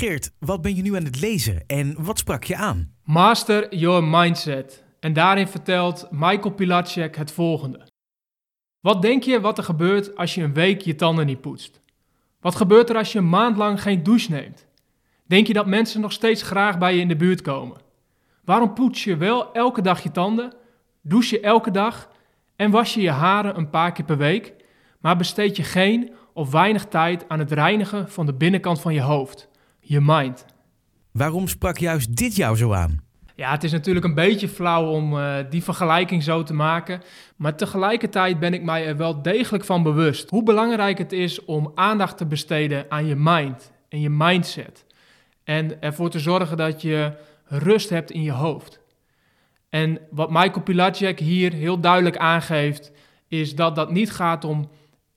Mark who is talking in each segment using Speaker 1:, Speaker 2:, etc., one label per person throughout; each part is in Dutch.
Speaker 1: Geert, wat ben je nu aan het lezen en wat sprak je aan?
Speaker 2: Master Your Mindset. En daarin vertelt Michael Pilacek het volgende. Wat denk je wat er gebeurt als je een week je tanden niet poetst? Wat gebeurt er als je een maand lang geen douche neemt? Denk je dat mensen nog steeds graag bij je in de buurt komen? Waarom poets je wel elke dag je tanden, douche je elke dag en was je je haren een paar keer per week, maar besteed je geen of weinig tijd aan het reinigen van de binnenkant van je hoofd, je mind?
Speaker 1: Waarom sprak juist dit jou zo aan?
Speaker 2: Ja, het is natuurlijk een beetje flauw om uh, die vergelijking zo te maken. Maar tegelijkertijd ben ik mij er wel degelijk van bewust hoe belangrijk het is om aandacht te besteden aan je mind en je mindset. En ervoor te zorgen dat je rust hebt in je hoofd. En wat Michael Pilacek hier heel duidelijk aangeeft, is dat dat niet gaat om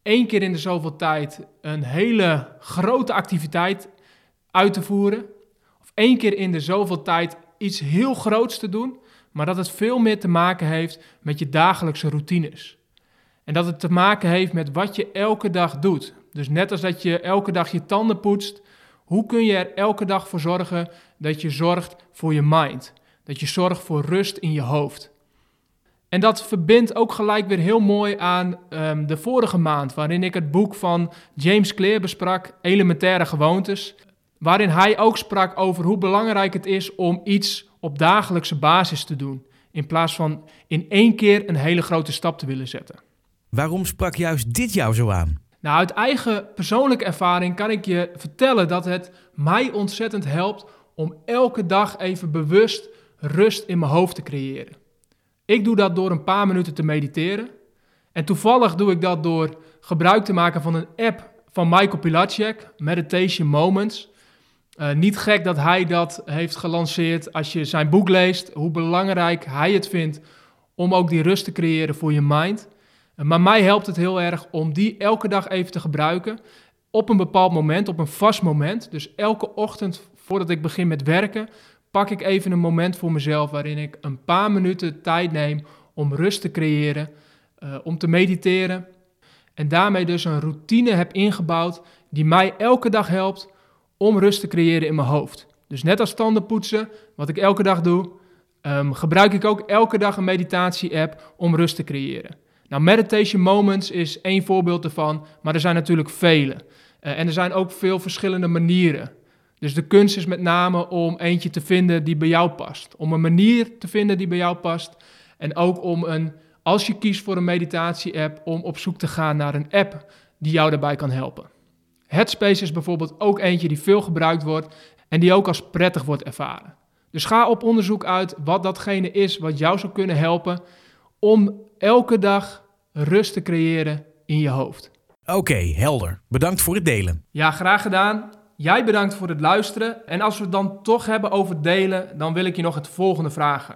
Speaker 2: één keer in de zoveel tijd een hele grote activiteit uit te voeren. Of één keer in de zoveel tijd iets heel groots te doen, maar dat het veel meer te maken heeft met je dagelijkse routines. En dat het te maken heeft met wat je elke dag doet. Dus net als dat je elke dag je tanden poetst, hoe kun je er elke dag voor zorgen dat je zorgt voor je mind? Dat je zorgt voor rust in je hoofd. En dat verbindt ook gelijk weer heel mooi aan um, de vorige maand, waarin ik het boek van James Clear besprak, Elementaire Gewoontes waarin hij ook sprak over hoe belangrijk het is om iets op dagelijkse basis te doen, in plaats van in één keer een hele grote stap te willen zetten.
Speaker 1: Waarom sprak juist dit jou zo aan?
Speaker 2: Nou, uit eigen persoonlijke ervaring kan ik je vertellen dat het mij ontzettend helpt om elke dag even bewust rust in mijn hoofd te creëren. Ik doe dat door een paar minuten te mediteren. En toevallig doe ik dat door gebruik te maken van een app van Michael Pilacek, Meditation Moments. Uh, niet gek dat hij dat heeft gelanceerd als je zijn boek leest, hoe belangrijk hij het vindt om ook die rust te creëren voor je mind. Uh, maar mij helpt het heel erg om die elke dag even te gebruiken op een bepaald moment, op een vast moment. Dus elke ochtend voordat ik begin met werken, pak ik even een moment voor mezelf waarin ik een paar minuten tijd neem om rust te creëren, uh, om te mediteren. En daarmee dus een routine heb ingebouwd die mij elke dag helpt om rust te creëren in mijn hoofd. Dus net als tanden poetsen, wat ik elke dag doe, um, gebruik ik ook elke dag een meditatie-app om rust te creëren. Nou, Meditation Moments is één voorbeeld ervan, maar er zijn natuurlijk vele. Uh, en er zijn ook veel verschillende manieren. Dus de kunst is met name om eentje te vinden die bij jou past. Om een manier te vinden die bij jou past. En ook om een, als je kiest voor een meditatie-app, om op zoek te gaan naar een app die jou daarbij kan helpen. Headspace is bijvoorbeeld ook eentje die veel gebruikt wordt en die ook als prettig wordt ervaren. Dus ga op onderzoek uit wat datgene is wat jou zou kunnen helpen om elke dag rust te creëren in je hoofd.
Speaker 1: Oké, helder. Bedankt voor het delen.
Speaker 2: Ja, graag gedaan. Jij bedankt voor het luisteren. En als we het dan toch hebben over delen, dan wil ik je nog het volgende vragen.